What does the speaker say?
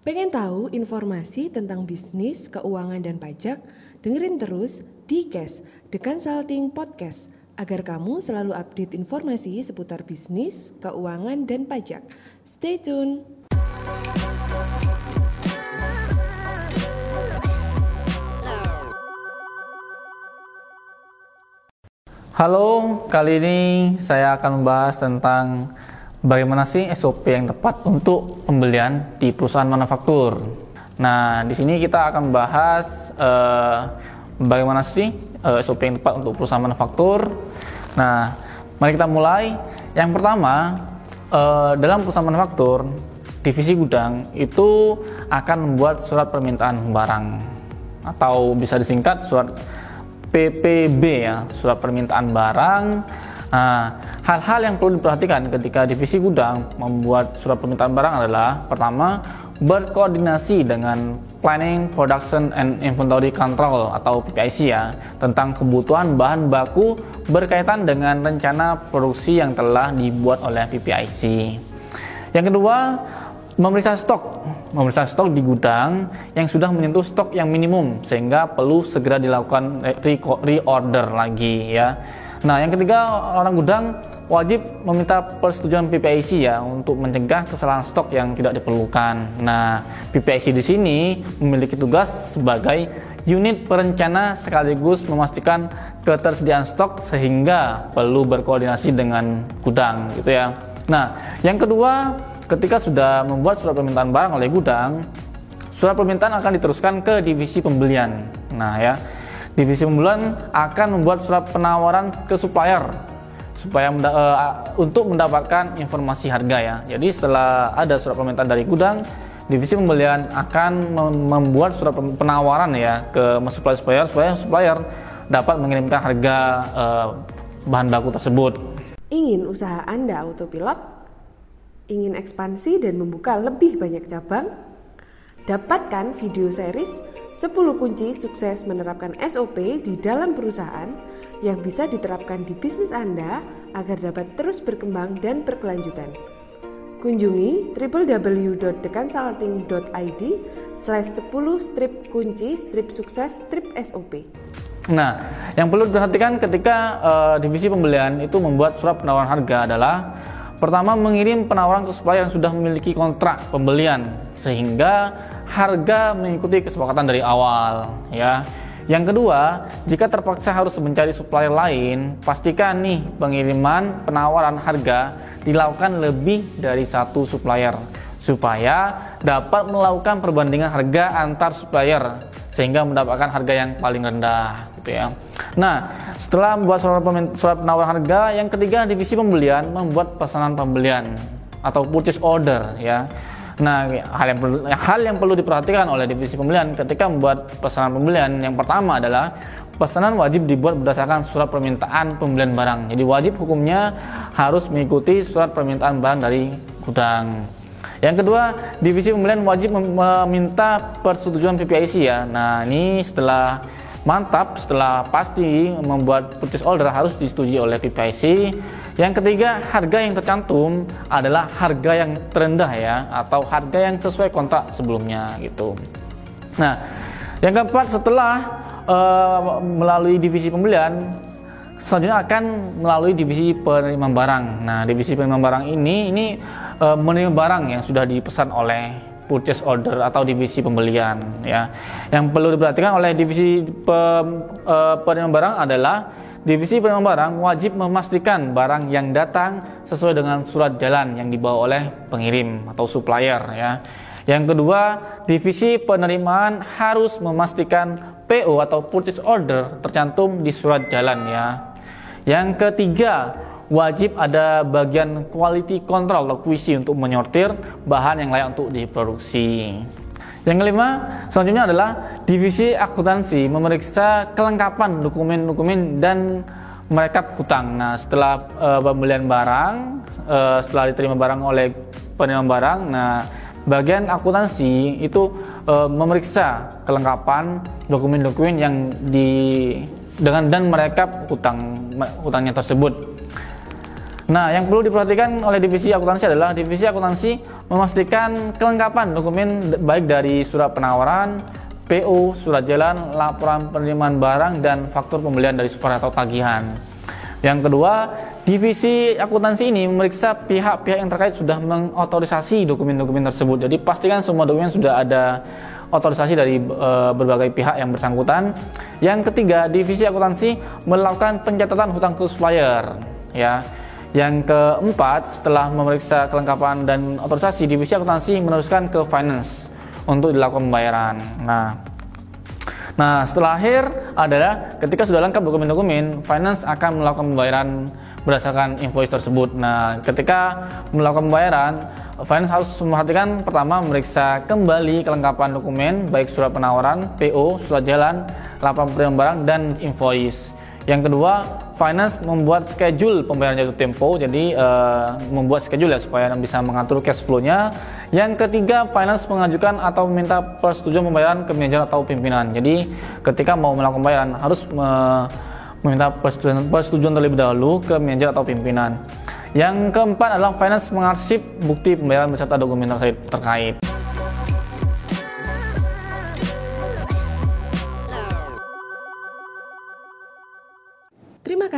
Pengen tahu informasi tentang bisnis, keuangan, dan pajak? Dengerin terus di Cash, The Consulting Podcast, agar kamu selalu update informasi seputar bisnis, keuangan, dan pajak. Stay tune! Halo, kali ini saya akan membahas tentang bagaimana sih SOP yang tepat untuk pembelian di perusahaan manufaktur. Nah, di sini kita akan membahas uh, bagaimana sih uh, eh, SOP yang tepat untuk perusahaan manufaktur. Nah, mari kita mulai. Yang pertama, uh, dalam perusahaan manufaktur, divisi gudang itu akan membuat surat permintaan barang atau bisa disingkat surat PPB ya, surat permintaan barang Nah, hal-hal yang perlu diperhatikan ketika divisi gudang membuat surat permintaan barang adalah pertama, berkoordinasi dengan Planning, Production, and Inventory Control atau PPIC ya tentang kebutuhan bahan baku berkaitan dengan rencana produksi yang telah dibuat oleh PPIC. Yang kedua, memeriksa stok, memeriksa stok di gudang yang sudah menyentuh stok yang minimum sehingga perlu segera dilakukan reorder lagi ya. Nah, yang ketiga, orang gudang wajib meminta persetujuan PPIC ya untuk mencegah kesalahan stok yang tidak diperlukan. Nah, PPIC di sini memiliki tugas sebagai unit perencana sekaligus memastikan ketersediaan stok sehingga perlu berkoordinasi dengan gudang gitu ya. Nah, yang kedua, ketika sudah membuat surat permintaan barang oleh gudang, surat permintaan akan diteruskan ke divisi pembelian. Nah, ya divisi pembelian akan membuat surat penawaran ke supplier supaya menda uh, untuk mendapatkan informasi harga ya. Jadi setelah ada surat permintaan dari gudang, divisi pembelian akan membuat surat penawaran ya ke supplier supplier supaya supplier dapat mengirimkan harga uh, bahan baku tersebut. Ingin usaha Anda autopilot? Ingin ekspansi dan membuka lebih banyak cabang? Dapatkan video series 10 kunci sukses menerapkan SOP di dalam perusahaan yang bisa diterapkan di bisnis Anda agar dapat terus berkembang dan berkelanjutan. Kunjungi www.theconsulting.id slash 10 strip kunci strip sukses strip SOP. Nah, yang perlu diperhatikan ketika uh, divisi pembelian itu membuat surat penawaran harga adalah Pertama, mengirim penawaran ke supplier yang sudah memiliki kontrak pembelian sehingga harga mengikuti kesepakatan dari awal ya. Yang kedua, jika terpaksa harus mencari supplier lain, pastikan nih pengiriman penawaran harga dilakukan lebih dari satu supplier supaya dapat melakukan perbandingan harga antar supplier sehingga mendapatkan harga yang paling rendah gitu ya. Nah, setelah membuat surat, surat penawar harga, yang ketiga divisi pembelian membuat pesanan pembelian atau purchase order ya. Nah, hal yang hal yang perlu diperhatikan oleh divisi pembelian ketika membuat pesanan pembelian yang pertama adalah pesanan wajib dibuat berdasarkan surat permintaan pembelian barang. Jadi wajib hukumnya harus mengikuti surat permintaan barang dari gudang. Yang kedua, divisi pembelian wajib meminta persetujuan PPIC ya. Nah, ini setelah mantap, setelah pasti membuat purchase order harus disetujui oleh PPIC. Yang ketiga, harga yang tercantum adalah harga yang terendah ya atau harga yang sesuai kontrak sebelumnya gitu. Nah, yang keempat setelah uh, melalui divisi pembelian selanjutnya akan melalui divisi penerimaan barang. Nah, divisi penerimaan barang ini ini e, menerima barang yang sudah dipesan oleh purchase order atau divisi pembelian ya. Yang perlu diperhatikan oleh divisi e, penerimaan barang adalah divisi penerimaan barang wajib memastikan barang yang datang sesuai dengan surat jalan yang dibawa oleh pengirim atau supplier ya. Yang kedua, divisi penerimaan harus memastikan PO atau purchase order tercantum di surat jalan ya. Yang ketiga, wajib ada bagian quality control atau QC untuk menyortir bahan yang layak untuk diproduksi. Yang kelima, selanjutnya adalah divisi akuntansi memeriksa kelengkapan dokumen-dokumen dan merekap hutang. Nah, setelah uh, pembelian barang, uh, setelah diterima barang oleh penerima barang, nah bagian akuntansi itu uh, memeriksa kelengkapan dokumen-dokumen yang di dengan dan mereka hutang hutangnya tersebut. Nah, yang perlu diperhatikan oleh divisi akuntansi adalah divisi akuntansi memastikan kelengkapan dokumen baik dari surat penawaran, PO, surat jalan, laporan penerimaan barang, dan faktur pembelian dari super atau tagihan. Yang kedua, divisi akuntansi ini memeriksa pihak-pihak yang terkait sudah mengotorisasi dokumen-dokumen tersebut. Jadi pastikan semua dokumen sudah ada otorisasi dari e, berbagai pihak yang bersangkutan. Yang ketiga, divisi akuntansi melakukan pencatatan hutang ke supplier, ya. Yang keempat, setelah memeriksa kelengkapan dan otorisasi, divisi akuntansi meneruskan ke finance untuk dilakukan pembayaran. Nah, nah setelah akhir adalah ketika sudah lengkap dokumen-dokumen, finance akan melakukan pembayaran berdasarkan invoice tersebut. Nah, ketika melakukan pembayaran, finance harus memperhatikan pertama memeriksa kembali kelengkapan dokumen baik surat penawaran, PO, surat jalan, laporan penerimaan barang dan invoice. Yang kedua, finance membuat schedule pembayaran jatuh tempo, jadi uh, membuat schedule ya supaya bisa mengatur cash flow-nya. Yang ketiga, finance mengajukan atau meminta persetujuan pembayaran ke manajer atau pimpinan. Jadi ketika mau melakukan pembayaran harus uh, meminta persetujuan, persetujuan terlebih dahulu ke manajer atau pimpinan. Yang keempat adalah finance mengarsip bukti pembayaran beserta dokumen terkait.